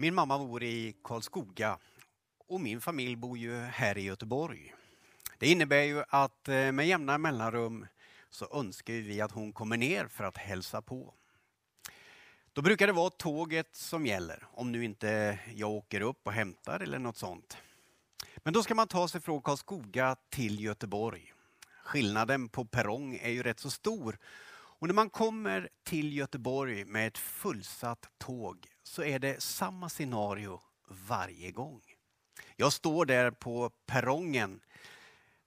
Min mamma bor i Karlskoga och min familj bor ju här i Göteborg. Det innebär ju att eh, med jämna mellanrum så önskar vi att hon kommer ner för att hälsa på. Då brukar det vara tåget som gäller, om nu inte jag åker upp och hämtar eller något sånt. Men då ska man ta sig från Karlskoga till Göteborg. Skillnaden på perrong är ju rätt så stor. Och när man kommer till Göteborg med ett fullsatt tåg så är det samma scenario varje gång. Jag står där på perrongen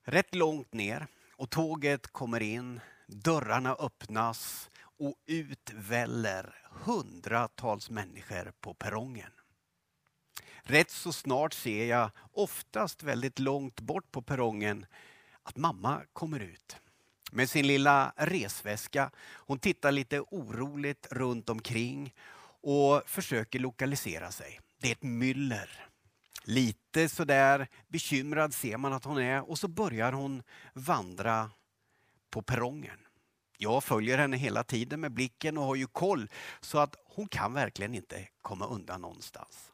rätt långt ner och tåget kommer in, dörrarna öppnas och ut väller hundratals människor på perrongen. Rätt så snart ser jag, oftast väldigt långt bort på perrongen, att mamma kommer ut med sin lilla resväska. Hon tittar lite oroligt runt omkring och försöker lokalisera sig. Det är ett myller. Lite sådär bekymrad ser man att hon är och så börjar hon vandra på perrongen. Jag följer henne hela tiden med blicken och har ju koll så att hon kan verkligen inte komma undan någonstans.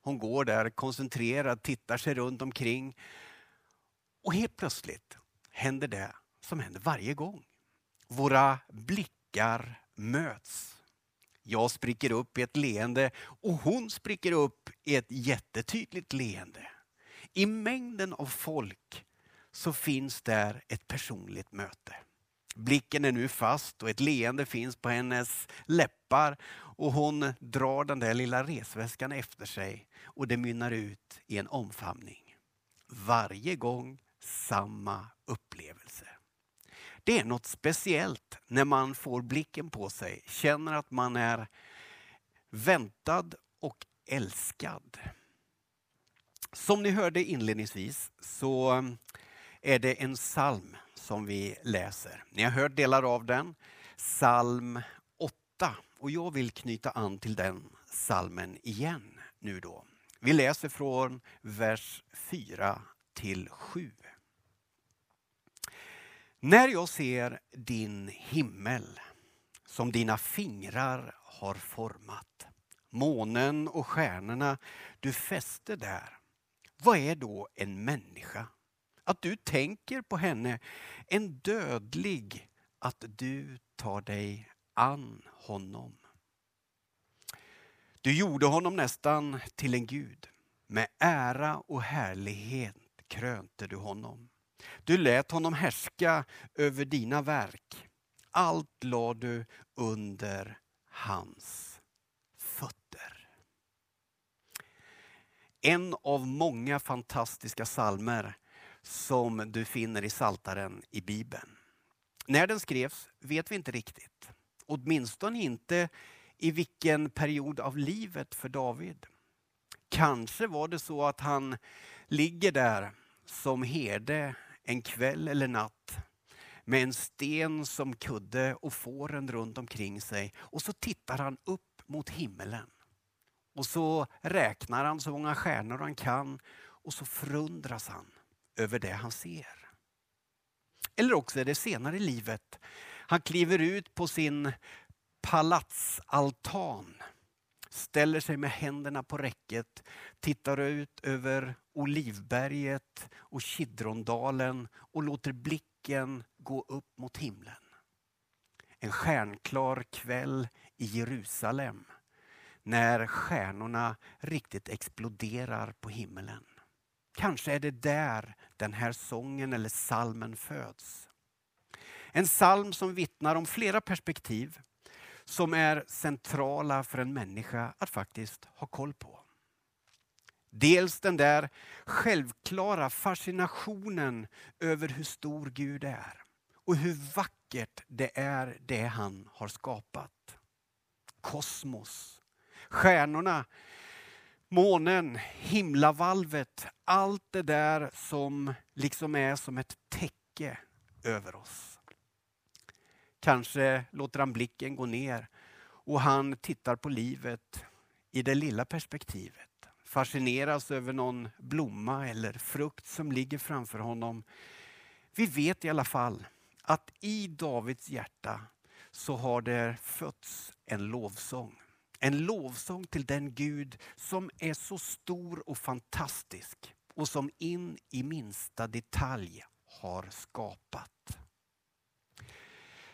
Hon går där koncentrerad, tittar sig runt omkring och helt plötsligt händer det som händer varje gång. Våra blickar möts. Jag spricker upp i ett leende och hon spricker upp i ett jättetydligt leende. I mängden av folk så finns där ett personligt möte. Blicken är nu fast och ett leende finns på hennes läppar och hon drar den där lilla resväskan efter sig och det mynnar ut i en omfamning. Varje gång samma upplevelse. Det är något speciellt när man får blicken på sig, känner att man är väntad och älskad. Som ni hörde inledningsvis så mm, är det en psalm som vi läser. Ni har hört delar av den. Psalm 8 och jag vill knyta an till den psalmen igen nu då. Vi läser från vers 4 till 7. När jag ser din himmel som dina fingrar har format, månen och stjärnorna du fäste där. Vad är då en människa? Att du tänker på henne, en dödlig, att du tar dig an honom. Du gjorde honom nästan till en gud. Med ära och härlighet krönte du honom. Du lät honom härska över dina verk. Allt lade du under hans fötter. En av många fantastiska salmer som du finner i Saltaren i Bibeln. När den skrevs vet vi inte riktigt. Åtminstone inte i vilken period av livet för David. Kanske var det så att han ligger där som herde en kväll eller natt med en sten som kudde och fåren runt omkring sig. Och så tittar han upp mot himmelen. Och så räknar han så många stjärnor han kan och så förundras han över det han ser. Eller också är det senare i livet. Han kliver ut på sin palatsaltan ställer sig med händerna på räcket, tittar ut över Olivberget och Kidrondalen och låter blicken gå upp mot himlen. En stjärnklar kväll i Jerusalem när stjärnorna riktigt exploderar på himlen. Kanske är det där den här sången eller salmen föds. En psalm som vittnar om flera perspektiv som är centrala för en människa att faktiskt ha koll på. Dels den där självklara fascinationen över hur stor Gud är och hur vackert det är det han har skapat. Kosmos, stjärnorna, månen, himlavalvet, allt det där som liksom är som ett täcke över oss. Kanske låter han blicken gå ner och han tittar på livet i det lilla perspektivet. Fascineras över någon blomma eller frukt som ligger framför honom. Vi vet i alla fall att i Davids hjärta så har det fötts en lovsång. En lovsång till den Gud som är så stor och fantastisk och som in i minsta detalj har skapat.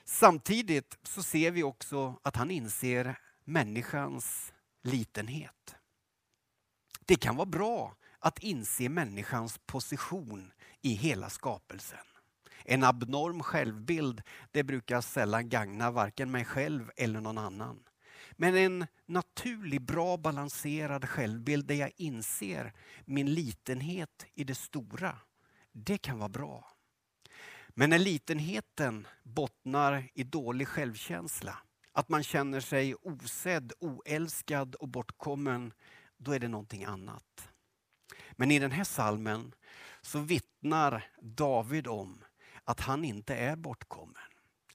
Samtidigt så ser vi också att han inser människans litenhet. Det kan vara bra att inse människans position i hela skapelsen. En abnorm självbild det brukar sällan gagna varken mig själv eller någon annan. Men en naturlig, bra balanserad självbild där jag inser min litenhet i det stora, det kan vara bra. Men när litenheten bottnar i dålig självkänsla, att man känner sig osedd, oälskad och bortkommen, då är det någonting annat. Men i den här salmen så vittnar David om att han inte är bortkommen.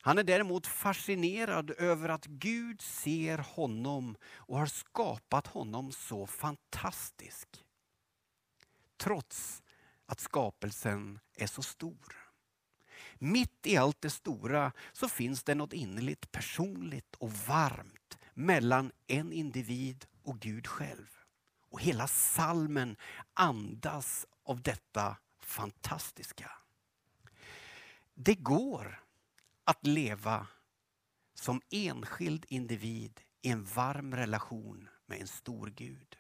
Han är däremot fascinerad över att Gud ser honom och har skapat honom så fantastisk. Trots att skapelsen är så stor. Mitt i allt det stora så finns det något innerligt personligt och varmt mellan en individ och Gud själv. Och hela salmen andas av detta fantastiska. Det går att leva som enskild individ i en varm relation med en stor Gud.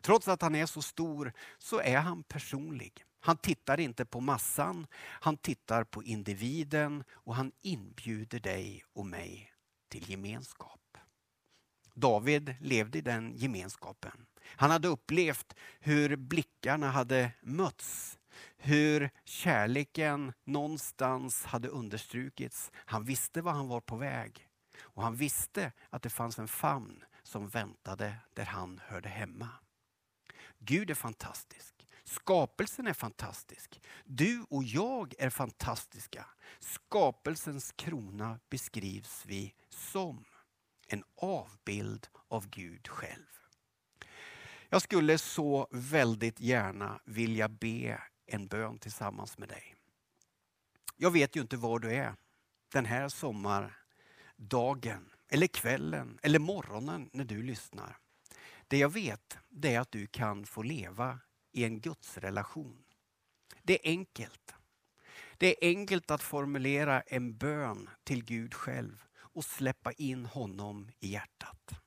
Trots att han är så stor så är han personlig. Han tittar inte på massan, han tittar på individen och han inbjuder dig och mig till gemenskap. David levde i den gemenskapen. Han hade upplevt hur blickarna hade mötts hur kärleken någonstans hade understrukits. Han visste var han var på väg. Och han visste att det fanns en famn som väntade där han hörde hemma. Gud är fantastisk. Skapelsen är fantastisk. Du och jag är fantastiska. Skapelsens krona beskrivs vi som en avbild av Gud själv. Jag skulle så väldigt gärna vilja be en bön tillsammans med dig. Jag vet ju inte var du är den här sommardagen, eller kvällen, eller morgonen när du lyssnar. Det jag vet det är att du kan få leva i en gudsrelation. Det är enkelt. Det är enkelt att formulera en bön till Gud själv och släppa in honom i hjärtat.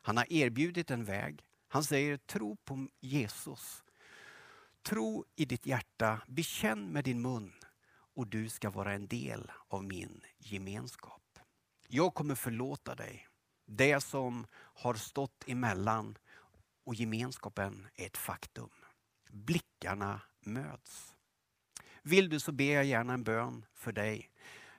Han har erbjudit en väg. Han säger tro på Jesus Tro i ditt hjärta, bekänn med din mun och du ska vara en del av min gemenskap. Jag kommer förlåta dig det som har stått emellan och gemenskapen är ett faktum. Blickarna möts. Vill du så ber jag gärna en bön för dig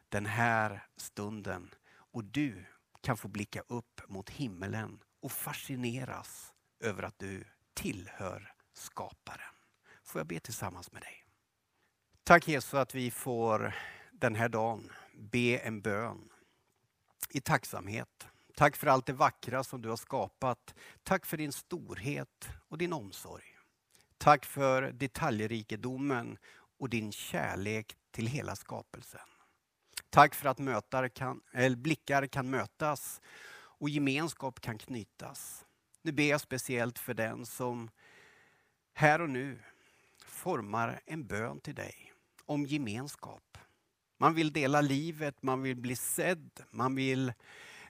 den här stunden och du kan få blicka upp mot himmelen och fascineras över att du tillhör skaparen får jag be tillsammans med dig. Tack Jesus att vi får den här dagen be en bön i tacksamhet. Tack för allt det vackra som du har skapat. Tack för din storhet och din omsorg. Tack för detaljrikedomen och din kärlek till hela skapelsen. Tack för att mötar kan, eller blickar kan mötas och gemenskap kan knytas. Nu ber jag speciellt för den som här och nu formar en bön till dig om gemenskap. Man vill dela livet, man vill bli sedd, man vill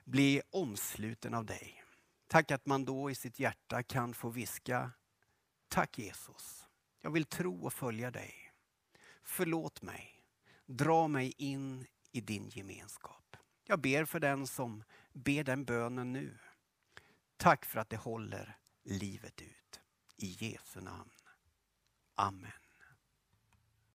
bli omsluten av dig. Tack att man då i sitt hjärta kan få viska Tack Jesus, jag vill tro och följa dig. Förlåt mig, dra mig in i din gemenskap. Jag ber för den som ber den bönen nu. Tack för att det håller livet ut. I Jesu namn. Amen.